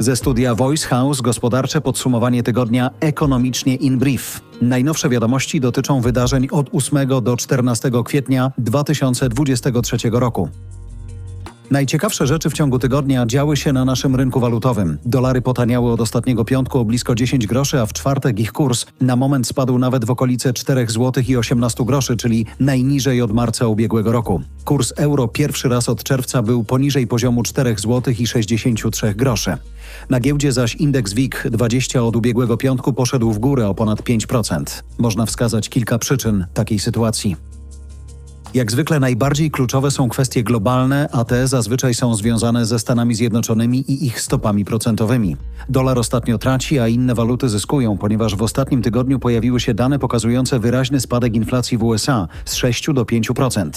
Ze studia Voice House gospodarcze podsumowanie tygodnia ekonomicznie in brief. Najnowsze wiadomości dotyczą wydarzeń od 8 do 14 kwietnia 2023 roku. Najciekawsze rzeczy w ciągu tygodnia działy się na naszym rynku walutowym. Dolary potaniały od ostatniego piątku o blisko 10 groszy, a w czwartek ich kurs na moment spadł nawet w okolice 4 zł i 18 groszy, czyli najniżej od marca ubiegłego roku. Kurs euro pierwszy raz od czerwca był poniżej poziomu 4 zł i 63 groszy. Na giełdzie zaś indeks WIG 20 od ubiegłego piątku poszedł w górę o ponad 5%. Można wskazać kilka przyczyn takiej sytuacji. Jak zwykle najbardziej kluczowe są kwestie globalne, a te zazwyczaj są związane ze Stanami Zjednoczonymi i ich stopami procentowymi. Dolar ostatnio traci, a inne waluty zyskują, ponieważ w ostatnim tygodniu pojawiły się dane pokazujące wyraźny spadek inflacji w USA z 6 do 5%.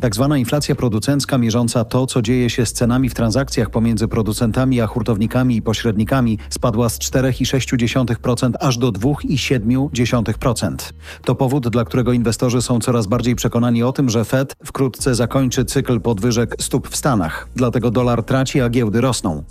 Tak zwana inflacja producencka mierząca to, co dzieje się z cenami w transakcjach pomiędzy producentami a hurtownikami i pośrednikami spadła z 4,6% aż do 2,7%. To powód, dla którego inwestorzy są coraz bardziej przekonani o tym, że że Fed wkrótce zakończy cykl podwyżek stóp w Stanach, dlatego dolar traci, a giełdy rosną.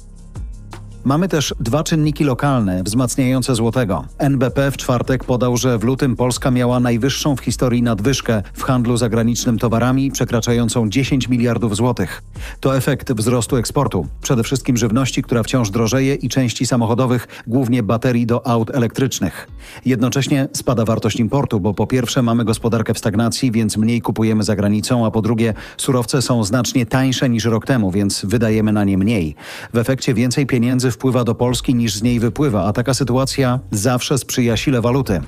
Mamy też dwa czynniki lokalne wzmacniające złotego. NBP w czwartek podał, że w lutym Polska miała najwyższą w historii nadwyżkę w handlu zagranicznym towarami przekraczającą 10 miliardów złotych. To efekt wzrostu eksportu, przede wszystkim żywności, która wciąż drożeje i części samochodowych, głównie baterii do aut elektrycznych. Jednocześnie spada wartość importu, bo po pierwsze mamy gospodarkę w stagnacji, więc mniej kupujemy za granicą, a po drugie surowce są znacznie tańsze niż rok temu, więc wydajemy na nie mniej. W efekcie więcej pieniędzy wpływa do Polski niż z niej wypływa, a taka sytuacja zawsze sprzyja sile waluty.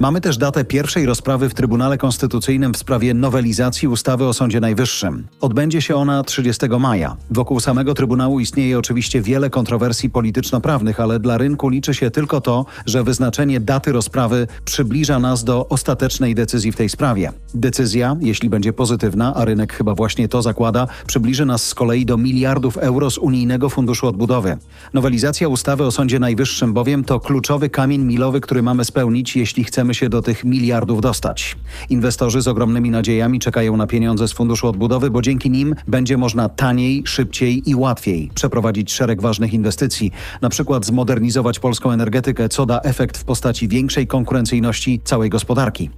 Mamy też datę pierwszej rozprawy w Trybunale Konstytucyjnym w sprawie nowelizacji ustawy o Sądzie Najwyższym. Odbędzie się ona 30 maja. Wokół samego Trybunału istnieje oczywiście wiele kontrowersji polityczno-prawnych, ale dla rynku liczy się tylko to, że wyznaczenie daty rozprawy przybliża nas do ostatecznej decyzji w tej sprawie. Decyzja, jeśli będzie pozytywna, a rynek chyba właśnie to zakłada, przybliży nas z kolei do miliardów euro z Unijnego Funduszu Odbudowy. Nowelizacja ustawy o Sądzie Najwyższym bowiem to kluczowy kamień milowy, który mamy spełnić, jeśli chcemy chcemy się do tych miliardów dostać. Inwestorzy z ogromnymi nadziejami czekają na pieniądze z Funduszu Odbudowy, bo dzięki nim będzie można taniej, szybciej i łatwiej przeprowadzić szereg ważnych inwestycji, na przykład zmodernizować polską energetykę, co da efekt w postaci większej konkurencyjności całej gospodarki.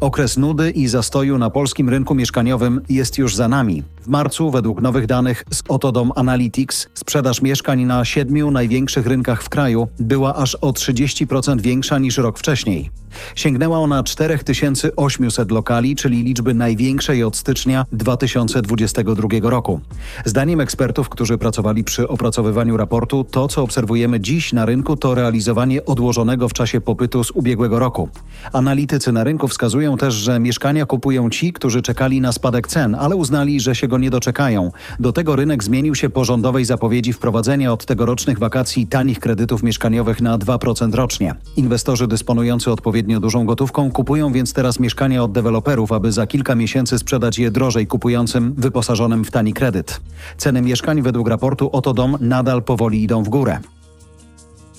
Okres nudy i zastoju na polskim rynku mieszkaniowym jest już za nami. W marcu, według nowych danych z Otodom Analytics, sprzedaż mieszkań na siedmiu największych rynkach w kraju była aż o 30% większa niż rok wcześniej. Sięgnęła ona 4800 lokali, czyli liczby największej od stycznia 2022 roku. Zdaniem ekspertów, którzy pracowali przy opracowywaniu raportu, to co obserwujemy dziś na rynku to realizowanie odłożonego w czasie popytu z ubiegłego roku. Analitycy na rynku wskazują też, że mieszkania kupują ci, którzy czekali na spadek cen, ale uznali, że się go nie doczekają. Do tego rynek zmienił się po rządowej zapowiedzi wprowadzenia od tegorocznych wakacji tanich kredytów mieszkaniowych na 2% rocznie. Inwestorzy dysponujący odpowiednio dużą gotówką kupują więc teraz mieszkania od deweloperów, aby za kilka miesięcy sprzedać je drożej kupującym wyposażonym w tani kredyt. Ceny mieszkań według raportu Oto Dom nadal powoli idą w górę.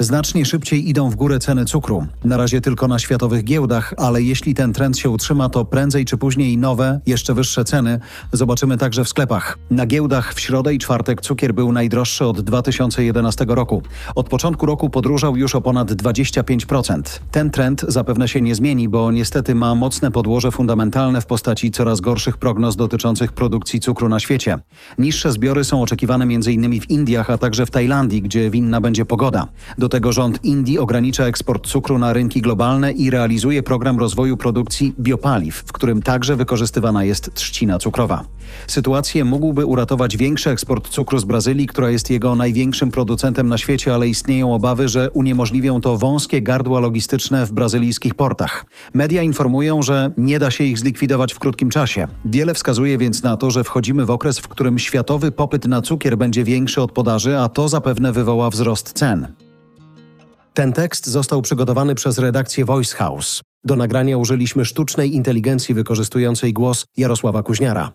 Znacznie szybciej idą w górę ceny cukru. Na razie tylko na światowych giełdach, ale jeśli ten trend się utrzyma, to prędzej czy później nowe, jeszcze wyższe ceny zobaczymy także w sklepach. Na giełdach w środę i czwartek cukier był najdroższy od 2011 roku. Od początku roku podróżał już o ponad 25%. Ten trend zapewne się nie zmieni, bo niestety ma mocne podłoże fundamentalne w postaci coraz gorszych prognoz dotyczących produkcji cukru na świecie. Niższe zbiory są oczekiwane m.in. w Indiach, a także w Tajlandii, gdzie winna będzie pogoda. Do tego rząd Indii ogranicza eksport cukru na rynki globalne i realizuje program rozwoju produkcji biopaliw, w którym także wykorzystywana jest trzcina cukrowa. Sytuację mógłby uratować większy eksport cukru z Brazylii, która jest jego największym producentem na świecie, ale istnieją obawy, że uniemożliwią to wąskie gardła logistyczne w brazylijskich portach. Media informują, że nie da się ich zlikwidować w krótkim czasie. Wiele wskazuje więc na to, że wchodzimy w okres, w którym światowy popyt na cukier będzie większy od podaży, a to zapewne wywoła wzrost cen. Ten tekst został przygotowany przez redakcję Voice House. Do nagrania użyliśmy sztucznej inteligencji wykorzystującej głos Jarosława Kuźniara.